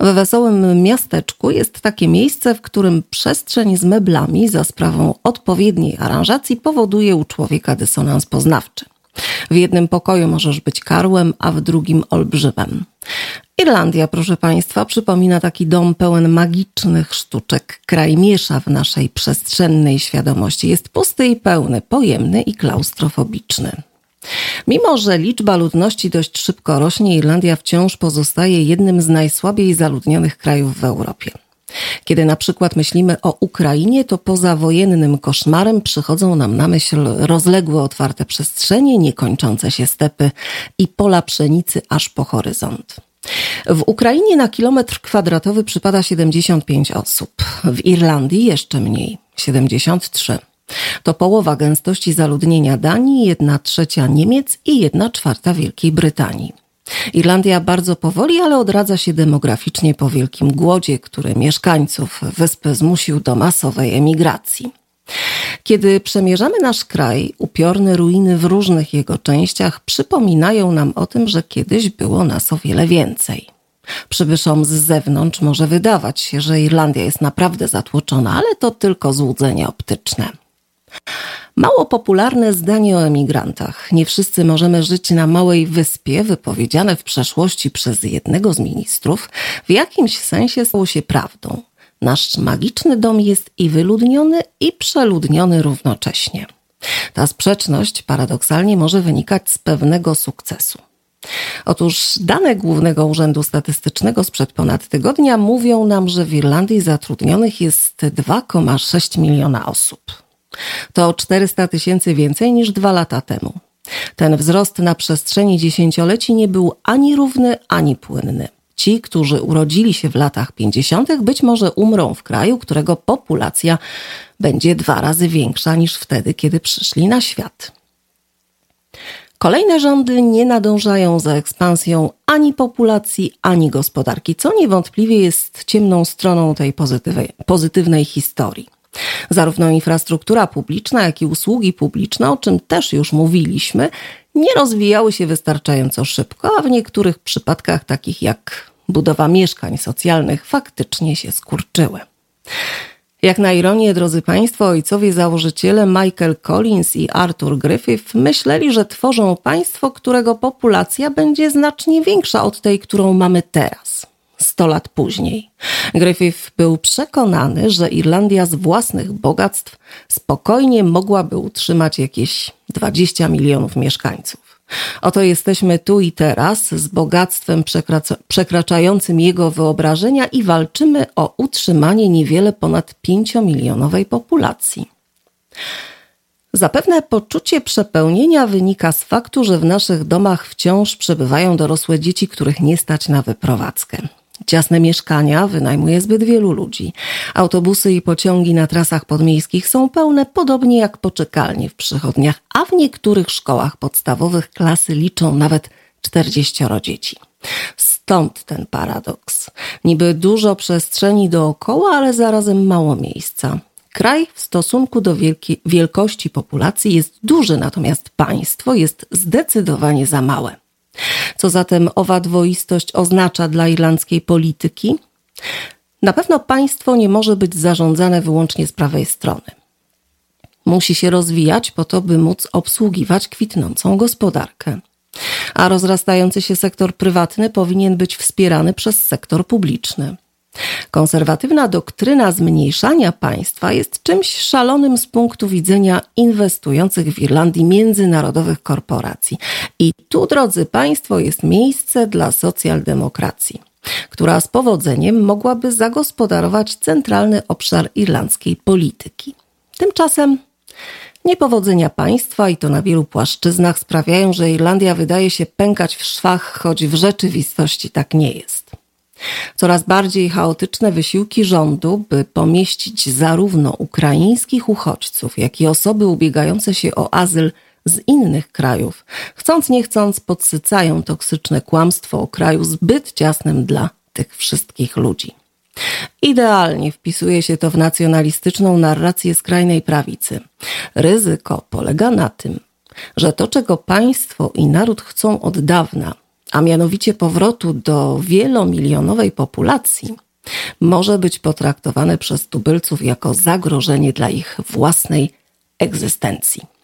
W wesołym miasteczku jest takie miejsce, w którym przestrzeń z meblami za sprawą odpowiedniej aranżacji powoduje u człowieka dysonans poznawczy. W jednym pokoju możesz być karłem, a w drugim olbrzymem. Irlandia, proszę Państwa, przypomina taki dom pełen magicznych sztuczek. Kraj miesza w naszej przestrzennej świadomości. Jest pusty i pełny, pojemny i klaustrofobiczny. Mimo, że liczba ludności dość szybko rośnie, Irlandia wciąż pozostaje jednym z najsłabiej zaludnionych krajów w Europie. Kiedy na przykład myślimy o Ukrainie, to poza wojennym koszmarem przychodzą nam na myśl rozległe otwarte przestrzenie, niekończące się stepy i pola pszenicy aż po horyzont. W Ukrainie na kilometr kwadratowy przypada 75 osób, w Irlandii jeszcze mniej 73. To połowa gęstości zaludnienia Danii, jedna trzecia Niemiec i jedna czwarta Wielkiej Brytanii. Irlandia bardzo powoli, ale odradza się demograficznie po wielkim głodzie, który mieszkańców wyspy zmusił do masowej emigracji. Kiedy przemierzamy nasz kraj, upiorne ruiny w różnych jego częściach przypominają nam o tym, że kiedyś było nas o wiele więcej. Przybyszom z zewnątrz może wydawać się, że Irlandia jest naprawdę zatłoczona, ale to tylko złudzenie optyczne. Mało popularne zdanie o emigrantach. Nie wszyscy możemy żyć na małej wyspie, wypowiedziane w przeszłości przez jednego z ministrów, w jakimś sensie stało się prawdą. Nasz magiczny dom jest i wyludniony, i przeludniony równocześnie. Ta sprzeczność paradoksalnie może wynikać z pewnego sukcesu. Otóż dane Głównego Urzędu Statystycznego sprzed ponad tygodnia mówią nam, że w Irlandii zatrudnionych jest 2,6 miliona osób. To 400 tysięcy więcej niż dwa lata temu. Ten wzrost na przestrzeni dziesięcioleci nie był ani równy, ani płynny. Ci, którzy urodzili się w latach 50., być może umrą w kraju, którego populacja będzie dwa razy większa niż wtedy, kiedy przyszli na świat. Kolejne rządy nie nadążają za ekspansją ani populacji, ani gospodarki, co niewątpliwie jest ciemną stroną tej pozytywnej, historii. Zarówno infrastruktura publiczna, jak i usługi publiczne, o czym też już mówiliśmy, nie rozwijały się wystarczająco szybko, a w niektórych przypadkach, takich jak budowa mieszkań socjalnych, faktycznie się skurczyły. Jak na ironię, drodzy Państwo, ojcowie założyciele Michael Collins i Arthur Griffith myśleli, że tworzą państwo, którego populacja będzie znacznie większa od tej, którą mamy teraz. 100 lat później. Griffith był przekonany, że Irlandia z własnych bogactw spokojnie mogłaby utrzymać jakieś 20 milionów mieszkańców. Oto jesteśmy tu i teraz z bogactwem przekraczającym jego wyobrażenia i walczymy o utrzymanie niewiele ponad 5-milionowej populacji. Zapewne poczucie przepełnienia wynika z faktu, że w naszych domach wciąż przebywają dorosłe dzieci, których nie stać na wyprowadzkę. Ciasne mieszkania wynajmuje zbyt wielu ludzi. Autobusy i pociągi na trasach podmiejskich są pełne, podobnie jak poczekalnie w przychodniach, a w niektórych szkołach podstawowych klasy liczą nawet 40 dzieci. Stąd ten paradoks. Niby dużo przestrzeni dookoła, ale zarazem mało miejsca. Kraj w stosunku do wielki, wielkości populacji jest duży, natomiast państwo jest zdecydowanie za małe. Co zatem owa dwoistość oznacza dla irlandzkiej polityki? Na pewno państwo nie może być zarządzane wyłącznie z prawej strony. Musi się rozwijać po to, by móc obsługiwać kwitnącą gospodarkę. A rozrastający się sektor prywatny powinien być wspierany przez sektor publiczny. Konserwatywna doktryna zmniejszania państwa jest czymś szalonym z punktu widzenia inwestujących w Irlandii międzynarodowych korporacji. I tu, drodzy Państwo, jest miejsce dla socjaldemokracji, która z powodzeniem mogłaby zagospodarować centralny obszar irlandzkiej polityki. Tymczasem Niepowodzenia państwa i to na wielu płaszczyznach sprawiają, że Irlandia wydaje się pękać w szwach, choć w rzeczywistości tak nie jest. Coraz bardziej chaotyczne wysiłki rządu, by pomieścić zarówno ukraińskich uchodźców, jak i osoby ubiegające się o azyl z innych krajów, chcąc nie chcąc podsycają toksyczne kłamstwo o kraju zbyt ciasnym dla tych wszystkich ludzi. Idealnie wpisuje się to w nacjonalistyczną narrację skrajnej prawicy. Ryzyko polega na tym, że to, czego państwo i naród chcą od dawna, a mianowicie powrotu do wielomilionowej populacji, może być potraktowane przez tubylców jako zagrożenie dla ich własnej egzystencji.